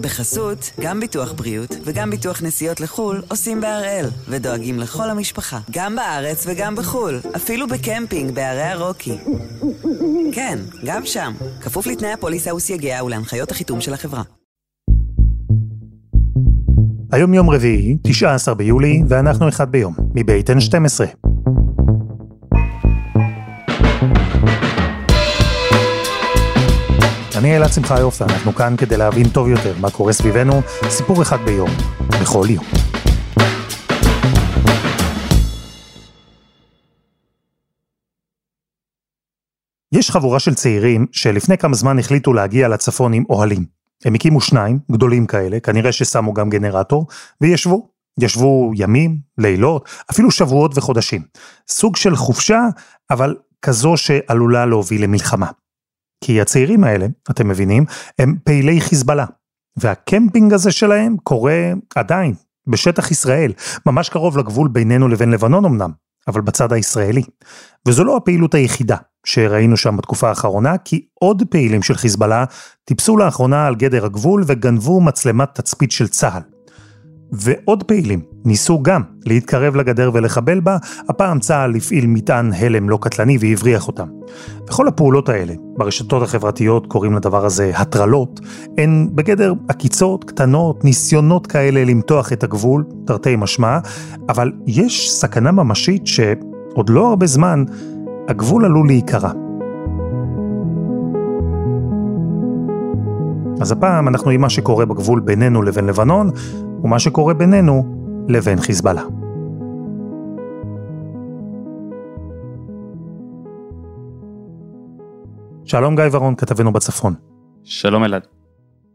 בחסות, גם ביטוח בריאות וגם ביטוח נסיעות לחו"ל עושים בהראל, ודואגים לכל המשפחה, גם בארץ וגם בחו"ל, אפילו בקמפינג בערי הרוקי. כן, גם שם, כפוף לתנאי הפוליסה וסייגיה ולהנחיות החיתום של החברה. היום יום רביעי, 19 ביולי, ואנחנו אחד ביום, מבית N12. אני אלעד שמחיוף, ואנחנו כאן כדי להבין טוב יותר מה קורה סביבנו, סיפור אחד ביום, בכל יום. יש חבורה של צעירים שלפני כמה זמן החליטו להגיע לצפון עם אוהלים. הם הקימו שניים, גדולים כאלה, כנראה ששמו גם גנרטור, וישבו. ישבו ימים, לילות, אפילו שבועות וחודשים. סוג של חופשה, אבל כזו שעלולה להוביל למלחמה. כי הצעירים האלה, אתם מבינים, הם פעילי חיזבאללה. והקמפינג הזה שלהם קורה עדיין, בשטח ישראל, ממש קרוב לגבול בינינו לבין לבנון אמנם, אבל בצד הישראלי. וזו לא הפעילות היחידה שראינו שם בתקופה האחרונה, כי עוד פעילים של חיזבאללה טיפסו לאחרונה על גדר הגבול וגנבו מצלמת תצפית של צה"ל. ועוד פעילים ניסו גם להתקרב לגדר ולחבל בה, הפעם צה"ל הפעיל מטען הלם לא קטלני והבריח אותם. וכל הפעולות האלה, ברשתות החברתיות קוראים לדבר הזה הטרלות, הן בגדר עקיצות קטנות, ניסיונות כאלה למתוח את הגבול, תרתי משמע, אבל יש סכנה ממשית שעוד לא הרבה זמן הגבול עלול להיקרע. אז הפעם אנחנו עם מה שקורה בגבול בינינו לבין לבנון, ומה שקורה בינינו לבין חיזבאללה. שלום גיא ורון, כתבנו בצפון. שלום אלעד.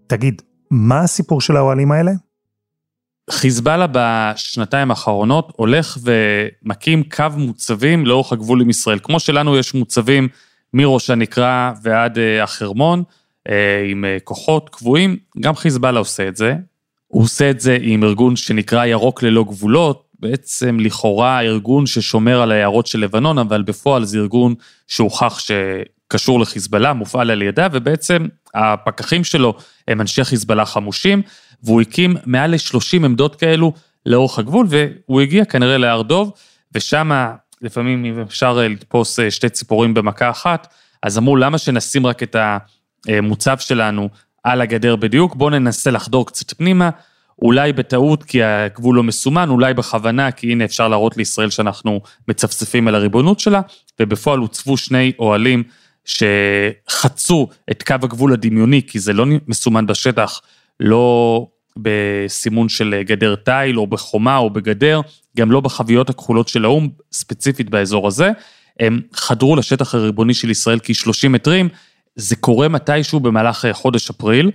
תגיד, מה הסיפור של האוהלים האלה? חיזבאללה בשנתיים האחרונות הולך ומקים קו מוצבים לאורך הגבול עם ישראל. כמו שלנו יש מוצבים מראש הנקרה ועד אה, החרמון, אה, עם אה, כוחות קבועים, גם חיזבאללה עושה את זה. הוא עושה את זה עם ארגון שנקרא ירוק ללא גבולות, בעצם לכאורה ארגון ששומר על היערות של לבנון, אבל בפועל זה ארגון שהוכח שקשור לחיזבאללה, מופעל על ידה, ובעצם הפקחים שלו הם אנשי חיזבאללה חמושים, והוא הקים מעל ל-30 עמדות כאלו לאורך הגבול, והוא הגיע כנראה להר דוב, ושם לפעמים אם אפשר לתפוס שתי ציפורים במכה אחת, אז אמרו למה שנשים רק את המוצב שלנו על הגדר בדיוק, בואו ננסה לחדור קצת פנימה, אולי בטעות כי הגבול לא מסומן, אולי בכוונה כי הנה אפשר להראות לישראל שאנחנו מצפצפים על הריבונות שלה, ובפועל הוצבו שני אוהלים שחצו את קו הגבול הדמיוני, כי זה לא מסומן בשטח, לא בסימון של גדר תיל או בחומה או בגדר, גם לא בחביות הכחולות של האו"ם, ספציפית באזור הזה. הם חדרו לשטח הריבוני של ישראל כ-30 מטרים, זה קורה מתישהו במהלך חודש אפריל.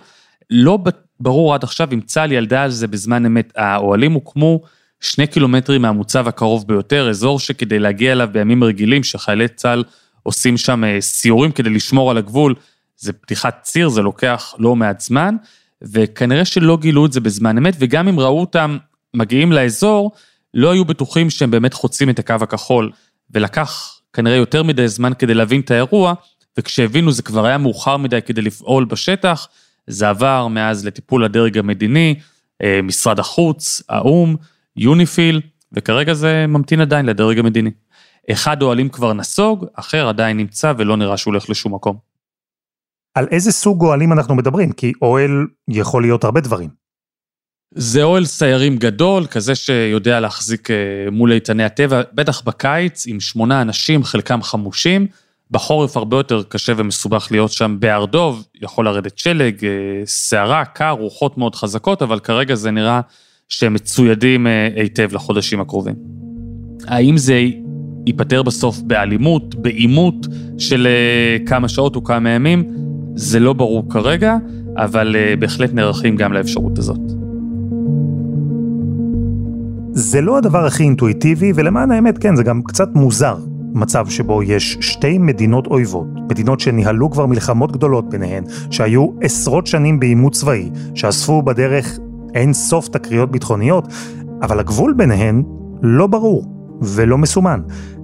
לא ברור עד עכשיו אם צה"ל ילדה על זה בזמן אמת. האוהלים הוקמו שני קילומטרים מהמוצב הקרוב ביותר, אזור שכדי להגיע אליו בימים רגילים, שחיילי צה"ל עושים שם אה, סיורים כדי לשמור על הגבול, זה פתיחת ציר, זה לוקח לא מעט זמן, וכנראה שלא גילו את זה בזמן אמת, וגם אם ראו אותם מגיעים לאזור, לא היו בטוחים שהם באמת חוצים את הקו הכחול, ולקח כנראה יותר מדי זמן כדי להבין את האירוע, וכשהבינו זה כבר היה מאוחר מדי כדי לפעול בשטח, זה עבר מאז לטיפול הדרג המדיני, אה, משרד החוץ, האו"ם, יוניפיל, וכרגע זה ממתין עדיין לדרג המדיני. אחד אוהלים כבר נסוג, אחר עדיין נמצא ולא נראה שהוא הולך לשום מקום. על איזה סוג אוהלים אנחנו מדברים? כי אוהל יכול להיות הרבה דברים. זה אוהל סיירים גדול, כזה שיודע להחזיק אה, מול איתני הטבע, בטח בקיץ, עם שמונה אנשים, חלקם חמושים. בחורף הרבה יותר קשה ומסובך להיות שם בהר דוב, יכול לרדת שלג, אה, סערה, קר, רוחות מאוד חזקות, אבל כרגע זה נראה שהם מצוידים אה, היטב לחודשים הקרובים. האם זה ייפתר בסוף באלימות, בעימות של אה, כמה שעות או כמה ימים? זה לא ברור כרגע, אבל בהחלט נערכים גם לאפשרות הזאת. זה לא הדבר הכי אינטואיטיבי, ולמען האמת, כן, זה גם קצת מוזר. מצב שבו יש שתי מדינות אויבות, מדינות שניהלו כבר מלחמות גדולות ביניהן, שהיו עשרות שנים בעימות צבאי, שאספו בדרך אין סוף תקריות ביטחוניות, אבל הגבול ביניהן לא ברור ולא מסומן.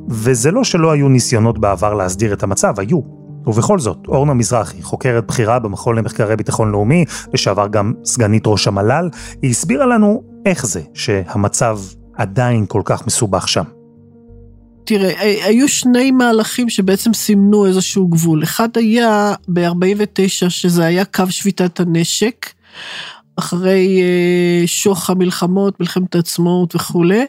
וזה לא שלא היו ניסיונות בעבר להסדיר את המצב, היו. ובכל זאת, אורנה מזרחי, חוקרת בכירה במכון למחקרי ביטחון לאומי, לשעבר גם סגנית ראש המל"ל, היא הסבירה לנו איך זה שהמצב עדיין כל כך מסובך שם. תראה, היו שני מהלכים שבעצם סימנו איזשהו גבול. אחד היה ב-49, שזה היה קו שביתת הנשק. אחרי אה, שוך המלחמות, מלחמת העצמאות וכולי.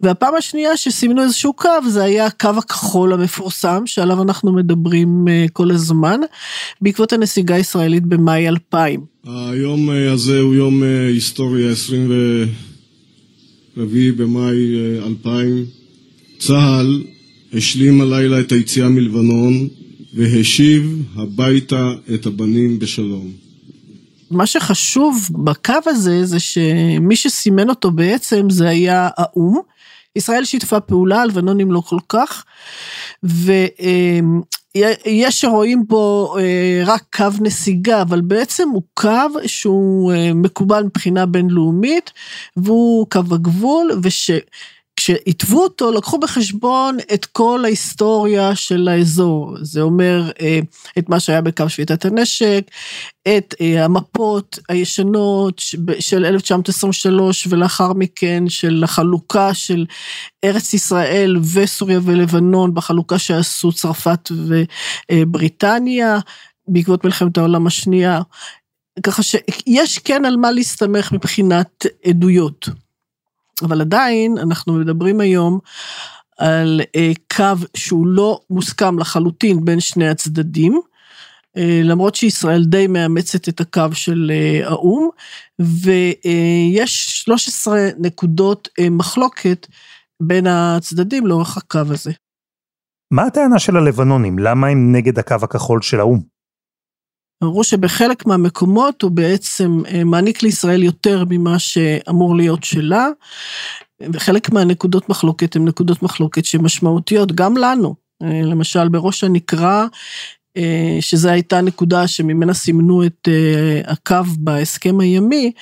והפעם השנייה שסימנו איזשהו קו, זה היה הקו הכחול המפורסם, שעליו אנחנו מדברים אה, כל הזמן, בעקבות הנסיגה הישראלית במאי 2000. היום אה, הזה הוא יום היסטורי, ה-24 במאי 2000. צה"ל השלים הלילה את היציאה מלבנון והשיב הביתה את הבנים בשלום. מה שחשוב בקו הזה, זה שמי שסימן אותו בעצם זה היה האו"ם. ישראל שיתפה פעולה, הלבנונים לא כל כך, ויש שרואים בו אה, רק קו נסיגה, אבל בעצם הוא קו שהוא אה, מקובל מבחינה בינלאומית, והוא קו הגבול, וש... כשהתוו אותו לקחו בחשבון את כל ההיסטוריה של האזור, זה אומר אה, את מה שהיה בקו שביתת הנשק, את אה, המפות הישנות של 1923 ולאחר מכן של החלוקה של ארץ ישראל וסוריה ולבנון בחלוקה שעשו צרפת ובריטניה בעקבות מלחמת העולם השנייה, ככה שיש כן על מה להסתמך מבחינת עדויות. אבל עדיין אנחנו מדברים היום על אה, קו שהוא לא מוסכם לחלוטין בין שני הצדדים. אה, למרות שישראל די מאמצת את הקו של אה, האו"ם, ויש 13 נקודות מחלוקת בין הצדדים לאורך הקו הזה. מה הטענה של הלבנונים? למה הם נגד הקו הכחול של האו"ם? אמרו שבחלק מהמקומות הוא בעצם אה, מעניק לישראל יותר ממה שאמור להיות שלה, וחלק מהנקודות מחלוקת הן נקודות מחלוקת שמשמעותיות גם לנו. אה, למשל בראש הנקרה שזו הייתה נקודה שממנה סימנו את אה, הקו בהסכם הימי,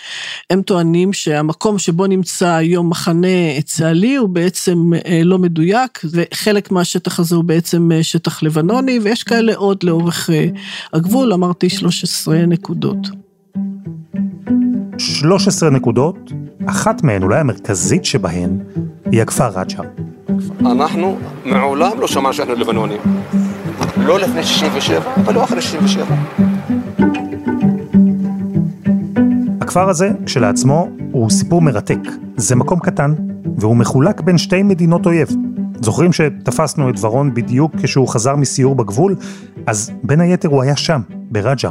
הם טוענים שהמקום שבו נמצא היום מחנה צה"לי הוא בעצם אה, לא מדויק, וחלק מהשטח הזה הוא בעצם שטח לבנוני, ויש כאלה עוד לאורך הגבול, אמרתי 13 נקודות. 13 נקודות, אחת מהן, אולי המרכזית שבהן, היא הכפר רג'ר. אנחנו מעולם לא שמענו שאנחנו לבנונים. לא לפני 67, אבל לא אחרי 67. הכפר הזה, כשלעצמו, הוא סיפור מרתק. זה מקום קטן, והוא מחולק בין שתי מדינות אויב. זוכרים שתפסנו את ורון בדיוק כשהוא חזר מסיור בגבול? אז בין היתר הוא היה שם, ברג'ר.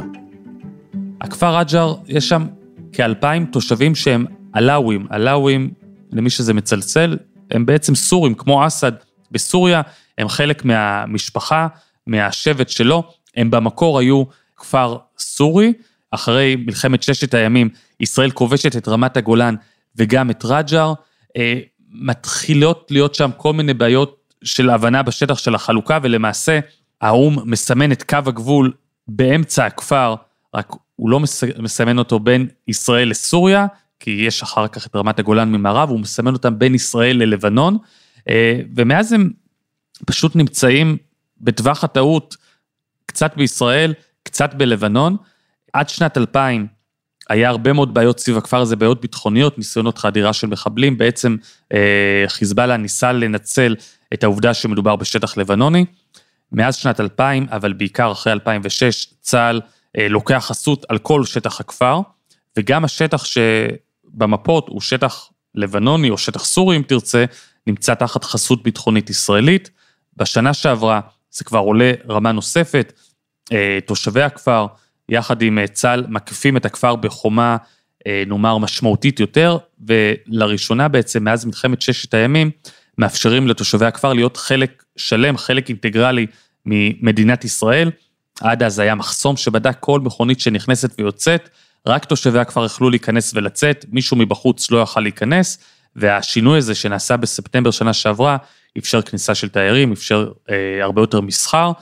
הכפר רג'ר, יש שם כאלפיים תושבים שהם עלאווים. עלאווים, למי שזה מצלצל, הם בעצם סורים, כמו אסד בסוריה, הם חלק מהמשפחה מהשבט שלו, הם במקור היו כפר סורי, אחרי מלחמת ששת הימים, ישראל כובשת את רמת הגולן וגם את רג'ר, אה, מתחילות להיות שם כל מיני בעיות של הבנה בשטח של החלוקה, ולמעשה האו"ם מסמן את קו הגבול באמצע הכפר, רק הוא לא מסמן אותו בין ישראל לסוריה, כי יש אחר כך את רמת הגולן ממערב, הוא מסמן אותם בין ישראל ללבנון, אה, ומאז הם פשוט נמצאים בטווח הטעות, קצת בישראל, קצת בלבנון. עד שנת 2000 היה הרבה מאוד בעיות סביב הכפר הזה, בעיות ביטחוניות, ניסיונות חדירה של מחבלים, בעצם אה, חיזבאללה ניסה לנצל את העובדה שמדובר בשטח לבנוני. מאז שנת 2000, אבל בעיקר אחרי 2006, צה"ל אה, לוקח חסות על כל שטח הכפר, וגם השטח שבמפות הוא שטח לבנוני או שטח סורי אם תרצה, נמצא תחת חסות ביטחונית ישראלית. בשנה שעברה זה כבר עולה רמה נוספת, אה, תושבי הכפר, יחד עם אה, צה"ל, מקיפים את הכפר בחומה, אה, נאמר, משמעותית יותר, ולראשונה בעצם, מאז מלחמת ששת הימים, מאפשרים לתושבי הכפר להיות חלק שלם, חלק אינטגרלי ממדינת ישראל. עד אז היה מחסום שבדק כל מכונית שנכנסת ויוצאת, רק תושבי הכפר יכלו להיכנס ולצאת, מישהו מבחוץ לא יכל להיכנס, והשינוי הזה שנעשה בספטמבר שנה שעברה, אפשר כניסה של תיירים, אפשר אה, הרבה יותר מסחר,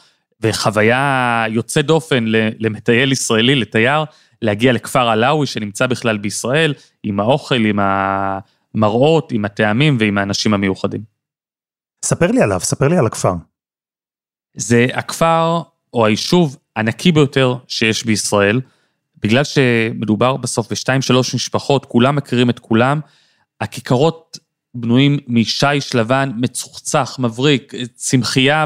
וחוויה יוצאת דופן למטייל ישראלי, לתייר, להגיע לכפר עלאווי שנמצא בכלל בישראל, עם האוכל, עם המראות, עם הטעמים ועם האנשים המיוחדים. ספר לי עליו, ספר לי על הכפר. זה הכפר או היישוב הנקי ביותר שיש בישראל, בגלל שמדובר בסוף בשתיים שלוש משפחות, כולם מכירים את כולם, הכיכרות בנויים משיש לבן מצוחצח, מבריק, צמחייה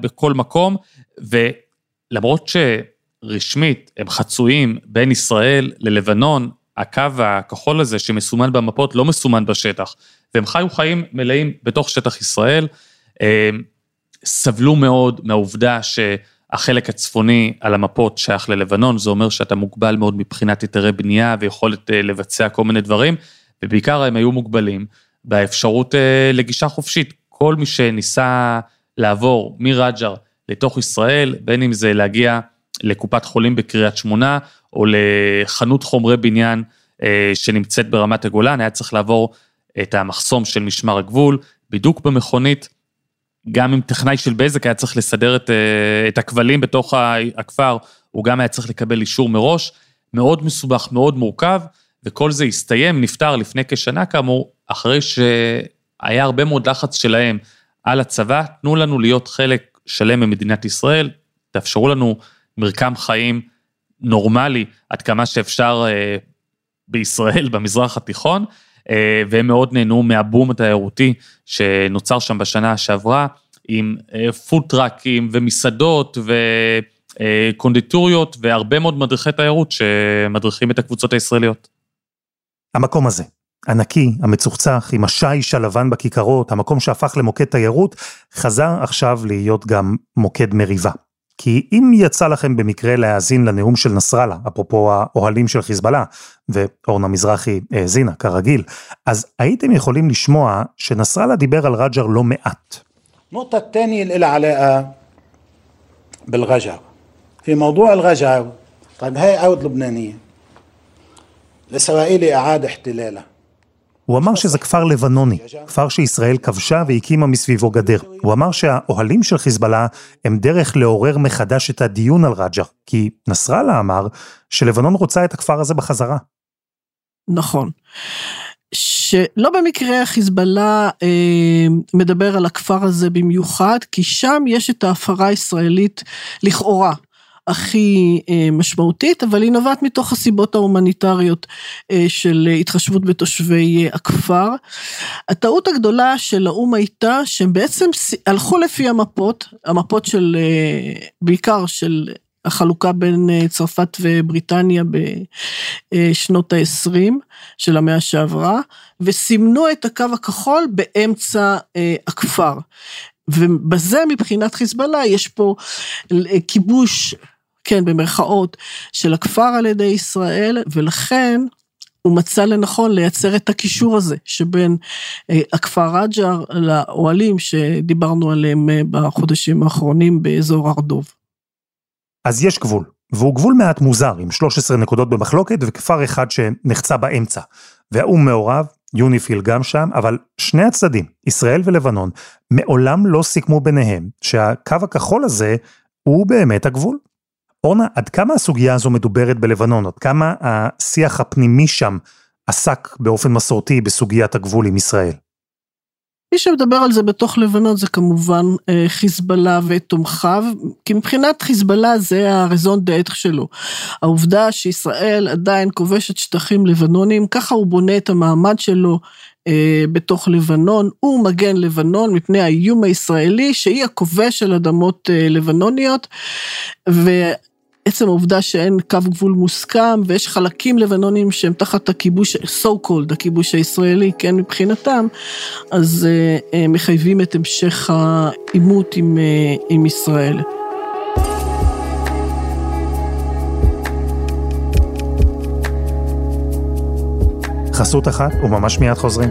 בכל מקום, ולמרות שרשמית הם חצויים בין ישראל ללבנון, הקו הכחול הזה שמסומן במפות לא מסומן בשטח, והם חיו חיים מלאים בתוך שטח ישראל, סבלו מאוד מהעובדה שהחלק הצפוני על המפות שייך ללבנון, זה אומר שאתה מוגבל מאוד מבחינת היתרי בנייה ויכולת אה, לבצע כל מיני דברים, ובעיקר הם היו מוגבלים באפשרות אה, לגישה חופשית. כל מי שניסה לעבור מרג'ר לתוך ישראל, בין אם זה להגיע לקופת חולים בקריית שמונה, או לחנות חומרי בניין אה, שנמצאת ברמת הגולן, היה צריך לעבור את המחסום של משמר הגבול, בידוק במכונית, גם אם טכנאי של בזק היה צריך לסדר את, אה, את הכבלים בתוך הכפר, הוא גם היה צריך לקבל אישור מראש, מאוד מסובך, מאוד מורכב, וכל זה הסתיים, נפתר לפני כשנה כאמור, אחרי שהיה הרבה מאוד לחץ שלהם על הצבא, תנו לנו להיות חלק שלם ממדינת ישראל, תאפשרו לנו מרקם חיים נורמלי עד כמה שאפשר אה, בישראל, במזרח התיכון, אה, והם מאוד נהנו מהבום התיירותי שנוצר שם בשנה שעברה, עם פודטראקים אה, ומסעדות וקונדיטוריות והרבה מאוד מדריכי תיירות שמדריכים את הקבוצות הישראליות. המקום הזה, הנקי, המצוחצח, עם השיש הלבן בכיכרות, המקום שהפך למוקד תיירות, חזר עכשיו להיות גם מוקד מריבה. כי אם יצא לכם במקרה להאזין לנאום של נסראללה, אפרופו האוהלים של חיזבאללה, ואורנה מזרחי האזינה, כרגיל, אז הייתם יכולים לשמוע שנסראללה דיבר על רג'ר לא מעט. نقطة الثانية اللي لها علاقة بالغجر في موضوع الغجر طيب هاي أرض لبنانية لإسرائيل أعاد احتلالها הוא אמר שזה כפר לבנוני, כפר שישראל כבשה והקימה מסביבו גדר. הוא אמר שהאוהלים של חיזבאללה הם דרך לעורר מחדש את הדיון על רג'ה, כי נסראללה אמר שלבנון רוצה את הכפר הזה בחזרה. נכון. שלא במקרה חיזבאללה אה, מדבר על הכפר הזה במיוחד, כי שם יש את ההפרה הישראלית לכאורה. הכי אה, משמעותית, אבל היא נובעת מתוך הסיבות ההומניטריות אה, של התחשבות בתושבי אה, הכפר. הטעות הגדולה של האו"ם הייתה שהם בעצם הלכו לפי המפות, המפות של, בעיקר של החלוקה בין צרפת ובריטניה בשנות ה-20 של המאה שעברה, וסימנו את הקו הכחול באמצע הכפר. ובזה מבחינת חיזבאללה יש פה כיבוש כן, במרכאות, של הכפר על ידי ישראל, ולכן הוא מצא לנכון לייצר את הקישור הזה שבין אה, הכפר רג'ר לאוהלים שדיברנו עליהם אה, בחודשים האחרונים באזור הר דוב. אז יש גבול, והוא גבול מעט מוזר, עם 13 נקודות במחלוקת וכפר אחד שנחצה באמצע. והאו"ם מעורב, יוניפיל גם שם, אבל שני הצדדים, ישראל ולבנון, מעולם לא סיכמו ביניהם שהקו הכחול הזה הוא באמת הגבול. אורנה, עד כמה הסוגיה הזו מדוברת בלבנון? עד כמה השיח הפנימי שם עסק באופן מסורתי בסוגיית הגבול עם ישראל? מי שמדבר על זה בתוך לבנון זה כמובן אה, חיזבאללה ותומכיו, כי מבחינת חיזבאללה זה הרזון דאטר שלו. העובדה שישראל עדיין כובשת שטחים לבנונים, ככה הוא בונה את המעמד שלו אה, בתוך לבנון, הוא מגן לבנון מפני האיום הישראלי שהיא הכובש של אדמות אה, לבנוניות. עצם העובדה שאין קו גבול מוסכם ויש חלקים לבנונים שהם תחת הכיבוש, so called, הכיבוש הישראלי, כן, מבחינתם, אז uh, uh, מחייבים את המשך העימות עם, uh, עם ישראל. חסות אחת וממש מיד חוזרים.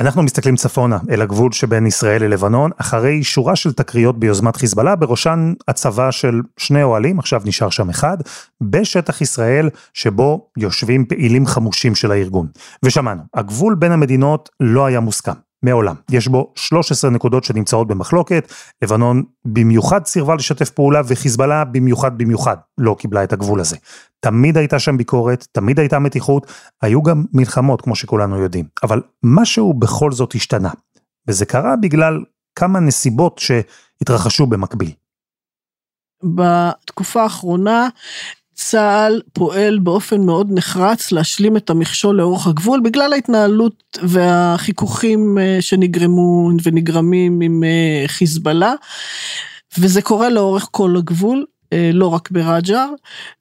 אנחנו מסתכלים צפונה אל הגבול שבין ישראל ללבנון, אחרי שורה של תקריות ביוזמת חיזבאללה, בראשן הצבה של שני אוהלים, עכשיו נשאר שם אחד, בשטח ישראל שבו יושבים פעילים חמושים של הארגון. ושמענו, הגבול בין המדינות לא היה מוסכם. מעולם. יש בו 13 נקודות שנמצאות במחלוקת, לבנון במיוחד סירבה לשתף פעולה וחיזבאללה במיוחד במיוחד לא קיבלה את הגבול הזה. תמיד הייתה שם ביקורת, תמיד הייתה מתיחות, היו גם מלחמות כמו שכולנו יודעים, אבל משהו בכל זאת השתנה, וזה קרה בגלל כמה נסיבות שהתרחשו במקביל. בתקופה האחרונה צה"ל פועל באופן מאוד נחרץ להשלים את המכשול לאורך הגבול בגלל ההתנהלות והחיכוכים אה, שנגרמו ונגרמים עם אה, חיזבאללה. וזה קורה לאורך כל הגבול, אה, לא רק ברג'ר,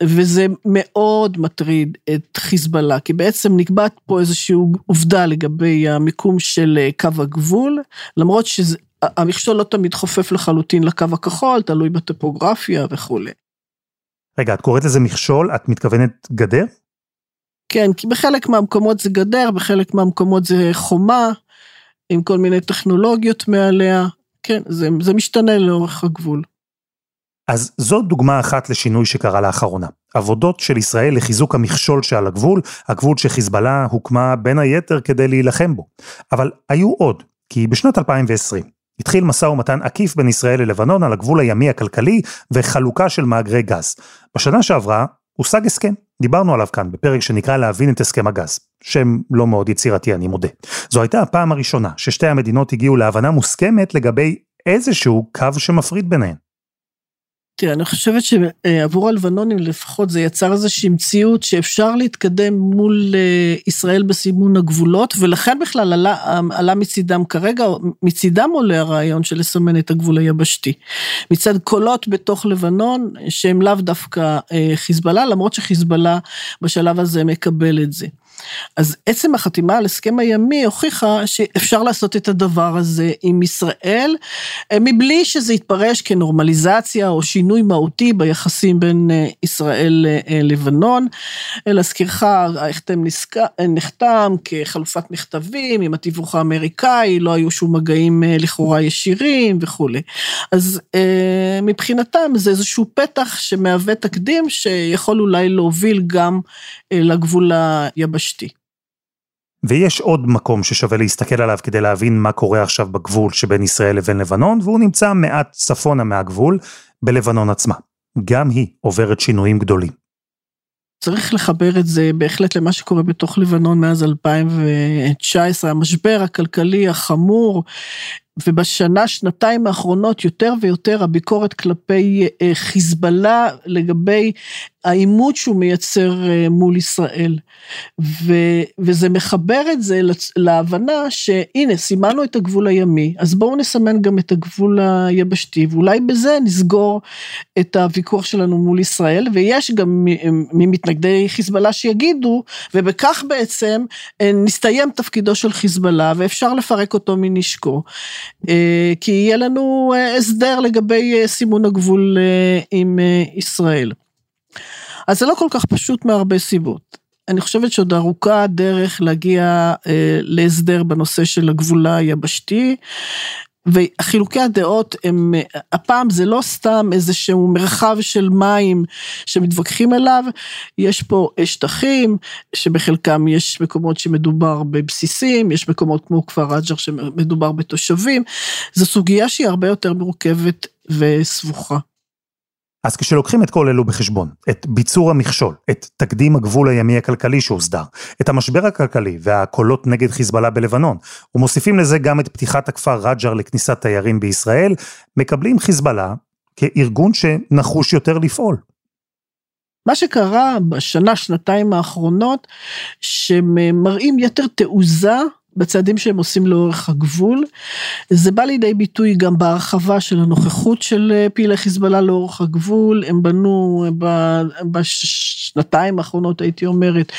וזה מאוד מטריד את חיזבאללה, כי בעצם נקבעת פה איזושהי עובדה לגבי המיקום של קו הגבול, למרות שהמכשול לא תמיד חופף לחלוטין לקו הכחול, תלוי בטופוגרפיה וכולי. רגע, את קוראת לזה מכשול, את מתכוונת גדר? כן, כי בחלק מהמקומות זה גדר, בחלק מהמקומות זה חומה, עם כל מיני טכנולוגיות מעליה. כן, זה, זה משתנה לאורך הגבול. אז זו דוגמה אחת לשינוי שקרה לאחרונה. עבודות של ישראל לחיזוק המכשול שעל הגבול, הגבול שחיזבאללה הוקמה בין היתר כדי להילחם בו. אבל היו עוד, כי בשנת 2020, התחיל משא ומתן עקיף בין ישראל ללבנון על הגבול הימי הכלכלי וחלוקה של מאגרי גז. בשנה שעברה הושג הסכם, דיברנו עליו כאן בפרק שנקרא להבין את הסכם הגז. שם לא מאוד יצירתי אני מודה. זו הייתה הפעם הראשונה ששתי המדינות הגיעו להבנה מוסכמת לגבי איזשהו קו שמפריד ביניהן. תראה, אני חושבת שעבור הלבנונים לפחות זה יצר איזושהי מציאות שאפשר להתקדם מול אה, ישראל בסימון הגבולות, ולכן בכלל עלה, עלה מצידם כרגע, מצידם עולה הרעיון של לסמן את הגבול היבשתי. מצד קולות בתוך לבנון, שהם לאו דווקא אה, חיזבאללה, למרות שחיזבאללה בשלב הזה מקבל את זה. אז עצם החתימה על הסכם הימי הוכיחה שאפשר לעשות את הדבר הזה עם ישראל, אה, מבלי שזה יתפרש כנורמליזציה או שינוי מהותי ביחסים בין אה, ישראל ללבנון. אה, להזכירך, ההחתם נחתם כחלופת מכתבים עם התיווך האמריקאי, לא היו שום מגעים לכאורה ישירים וכולי. אז מבחינתם זה איזשהו פתח שמהווה תקדים שיכול אולי להוביל גם לגבול היבשתי. אשתי. ויש עוד מקום ששווה להסתכל עליו כדי להבין מה קורה עכשיו בגבול שבין ישראל לבין לבנון, והוא נמצא מעט צפונה מהגבול, בלבנון עצמה. גם היא עוברת שינויים גדולים. צריך לחבר את זה בהחלט למה שקורה בתוך לבנון מאז 2019, המשבר הכלכלי החמור, ובשנה, שנתיים האחרונות יותר ויותר הביקורת כלפי אה, חיזבאללה לגבי העימות שהוא מייצר אה, מול ישראל. ו, וזה מחבר את זה להבנה שהנה, סימנו את הגבול הימי, אז בואו נסמן גם את הגבול היבשתי, ואולי בזה נסגור את הוויכוח שלנו מול ישראל, ויש גם ממתנגדי חיזבאללה שיגידו, ובכך בעצם אה, נסתיים תפקידו של חיזבאללה, ואפשר לפרק אותו מנשקו. אה, כי יהיה לנו הסדר לגבי סימון הגבול עם ישראל. אז זה לא כל כך פשוט מהרבה סיבות. אני חושבת שעוד ארוכה הדרך להגיע אה, להסדר בנושא של הגבול היבשתי, וחילוקי הדעות הם, הפעם זה לא סתם איזשהו מרחב של מים שמתווכחים אליו, יש פה שטחים שבחלקם יש מקומות שמדובר בבסיסים, יש מקומות כמו כפר רג'ר שמדובר בתושבים, זו סוגיה שהיא הרבה יותר מורכבת וסבוכה. אז כשלוקחים את כל אלו בחשבון, את ביצור המכשול, את תקדים הגבול הימי הכלכלי שהוסדר, את המשבר הכלכלי והקולות נגד חיזבאללה בלבנון, ומוסיפים לזה גם את פתיחת הכפר רג'ר לכניסת תיירים בישראל, מקבלים חיזבאללה כארגון שנחוש יותר לפעול. מה שקרה בשנה, שנתיים האחרונות, שמראים יתר תעוזה בצעדים שהם עושים לאורך הגבול. זה בא לידי ביטוי גם בהרחבה של הנוכחות של אה, פעילי חיזבאללה לאורך הגבול, הם בנו אה, בשנתיים האחרונות הייתי אומרת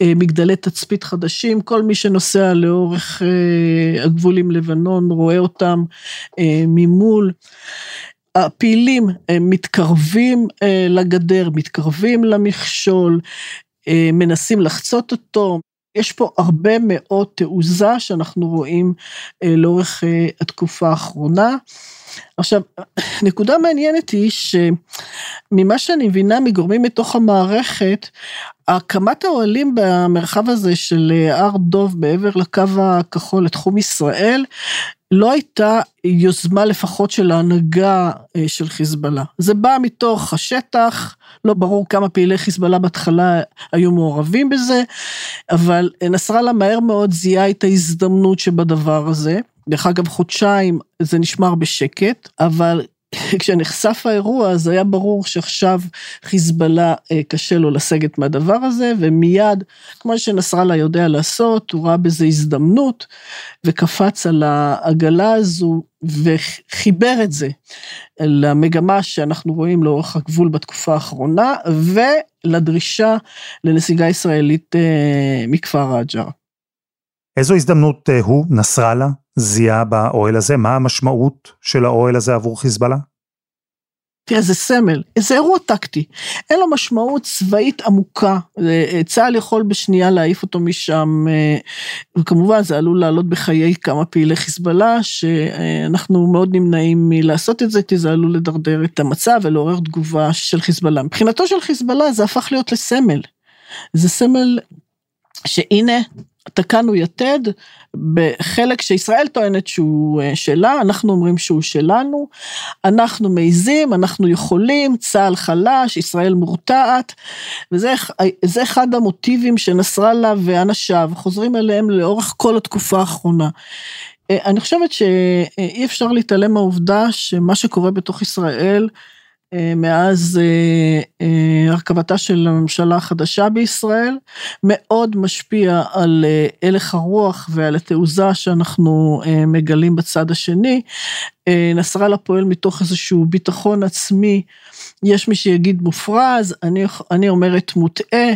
אה, מגדלי תצפית חדשים, כל מי שנוסע לאורך הגבול עם לבנון רואה אותם ממול. הפעילים מתקרבים לגדר, מתקרבים למכשול, מנסים לחצות אותו. יש פה הרבה מאוד תעוזה שאנחנו רואים אה, לאורך אה, התקופה האחרונה. עכשיו, נקודה מעניינת היא שממה שאני מבינה מגורמים מתוך המערכת, הקמת האוהלים במרחב הזה של אה, הר דוב בעבר לקו הכחול לתחום ישראל, לא הייתה יוזמה לפחות של ההנהגה אה, של חיזבאללה. זה בא מתוך השטח, לא ברור כמה פעילי חיזבאללה בהתחלה היו מעורבים בזה, אבל נסראללה מהר מאוד זיהה את ההזדמנות שבדבר הזה. דרך אגב, חודשיים זה נשמר בשקט, אבל כשנחשף האירוע אז היה ברור שעכשיו חיזבאללה אה, קשה לו לסגת מהדבר הזה ומיד כמו שנסראללה יודע לעשות הוא ראה בזה הזדמנות וקפץ על העגלה הזו וחיבר את זה למגמה שאנחנו רואים לאורך הגבול בתקופה האחרונה ולדרישה לנסיגה ישראלית אה, מכפר רג'ר. איזו הזדמנות אה, הוא, נסראללה, זיהה באוהל הזה? מה המשמעות של האוהל הזה עבור חיזבאללה? תראה, זה סמל, זה אירוע טקטי, אין לו משמעות צבאית עמוקה, אה, צה"ל יכול בשנייה להעיף אותו משם, אה, וכמובן זה עלול לעלות בחיי כמה פעילי חיזבאללה, שאנחנו מאוד נמנעים מלעשות את זה, כי זה עלול לדרדר את המצב ולעורר תגובה של חיזבאללה. מבחינתו של חיזבאללה זה הפך להיות לסמל, זה סמל שהנה תקענו יתד בחלק שישראל טוענת שהוא אה, שלה, אנחנו אומרים שהוא שלנו, אנחנו מעיזים, אנחנו יכולים, צה"ל חלש, ישראל מורתעת, וזה אחד המוטיבים שנסראללה ואנשיו חוזרים אליהם לאורך כל התקופה האחרונה. אה, אני חושבת שאי אפשר להתעלם מהעובדה שמה שקורה בתוך ישראל אה, מאז אה, אה, הרכבתה של הממשלה החדשה בישראל, מאוד משפיע על הלך הרוח ועל התעוזה שאנחנו מגלים בצד השני. נסראללה פועל מתוך איזשהו ביטחון עצמי, יש מי שיגיד מופרז, אני, אני אומרת מוטעה,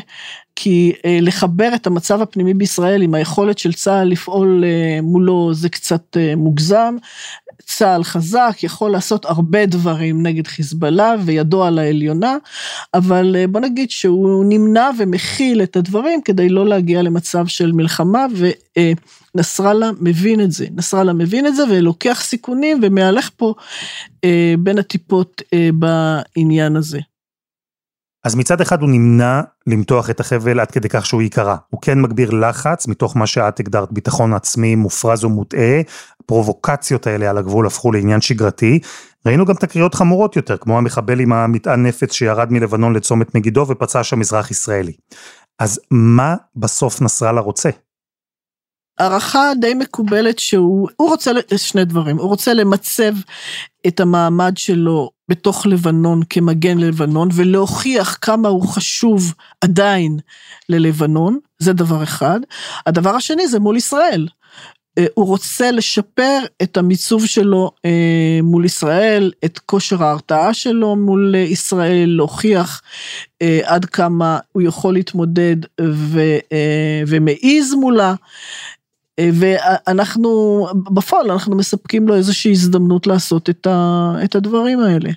כי לחבר את המצב הפנימי בישראל עם היכולת של צה"ל לפעול מולו זה קצת מוגזם. צה"ל חזק, יכול לעשות הרבה דברים נגד חיזבאללה וידו על העליונה, אבל אה, בוא נגיד שהוא נמנע ומכיל את הדברים כדי לא להגיע למצב של מלחמה, ונסראללה מבין את זה. נסראללה מבין את זה ולוקח סיכונים ומהלך פה אה, בין הטיפות אה, בעניין הזה. אז מצד אחד הוא נמנע למתוח את החבל עד כדי כך שהוא ייקרע. הוא כן מגביר לחץ מתוך מה שאת הגדרת ביטחון עצמי מופרז ומוטעה, הפרובוקציות האלה על הגבול הפכו לעניין שגרתי. ראינו גם תקריות חמורות יותר, כמו המחבל עם המטען נפץ שירד מלבנון לצומת מגידו ופצע שם מזרח ישראלי. אז מה בסוף נסראללה רוצה? הערכה די מקובלת שהוא, הוא רוצה שני דברים, הוא רוצה למצב את המעמד שלו בתוך לבנון כמגן לבנון ולהוכיח כמה הוא חשוב עדיין ללבנון, זה דבר אחד. הדבר השני זה מול ישראל. אה, הוא רוצה לשפר את המיצוב שלו אה, מול ישראל, את כושר ההרתעה שלו מול ישראל, להוכיח אה, עד כמה הוא יכול להתמודד ומעיז מולה. ואנחנו, בפועל אנחנו מספקים לו איזושהי הזדמנות לעשות את, ה, את הדברים האלה.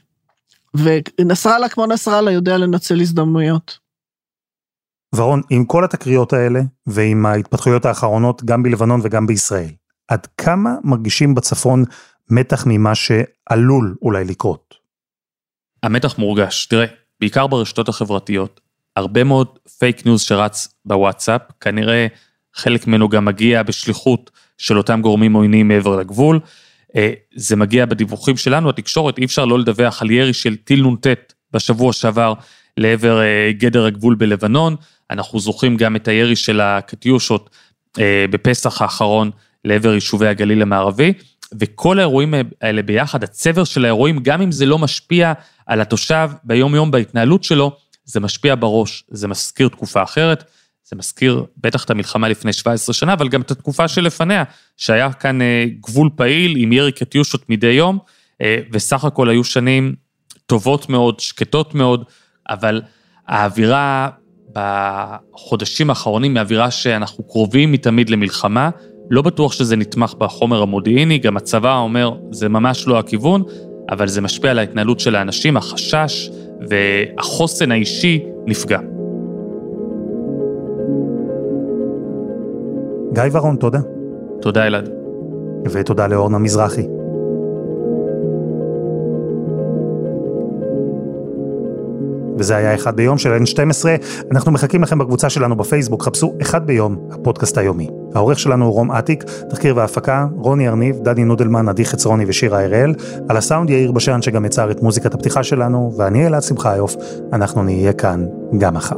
ונסראללה כמו נסראללה יודע לנצל הזדמנויות. ורון, עם כל התקריות האלה, ועם ההתפתחויות האחרונות גם בלבנון וגם בישראל, עד כמה מרגישים בצפון מתח ממה שעלול אולי לקרות? המתח מורגש. תראה, בעיקר ברשתות החברתיות, הרבה מאוד fake news שרץ בוואטסאפ, כנראה חלק ממנו גם מגיע בשליחות של אותם גורמים עוינים מעבר לגבול. אה, זה מגיע בדיווחים שלנו, התקשורת, אי אפשר לא לדווח על ירי של טיל נ"ט בשבוע שעבר לעבר אה, גדר הגבול בלבנון. אנחנו זוכרים גם את הירי של הקטיושות אה, בפסח האחרון לעבר יישובי הגליל המערבי, וכל האירועים האלה ביחד, הצבר של האירועים, גם אם זה לא משפיע על התושב ביום-יום בהתנהלות שלו, זה משפיע בראש, זה מזכיר תקופה אחרת, זה מזכיר בטח את המלחמה לפני 17 שנה, אבל גם את התקופה שלפניה, שהיה כאן אה, גבול פעיל עם ירי קטיושות מדי יום, אה, וסך הכל היו שנים טובות מאוד, שקטות מאוד, אבל האווירה בחודשים האחרונים היא אווירה שאנחנו קרובים מתמיד למלחמה, לא בטוח שזה נתמך בחומר המודיעיני, גם הצבא אומר, זה ממש לא הכיוון, אבל זה משפיע על ההתנהלות של האנשים, החשש והחוסן האישי נפגע. גיא ורון, תודה. תודה אלעד. ותודה לאורנה מזרחי. וזה היה אחד ביום של N12, אנחנו מחכים לכם בקבוצה שלנו בפייסבוק, חפשו אחד ביום, הפודקאסט היומי. העורך שלנו הוא רום אטיק, תחקיר והפקה, רוני ארניב, דני נודלמן, עדי חצרוני ושירה הראל, על הסאונד יאיר בשן שגם יצר את מוזיקת הפתיחה שלנו, ואני אלעד שמחיוף, אנחנו נהיה כאן גם מחר.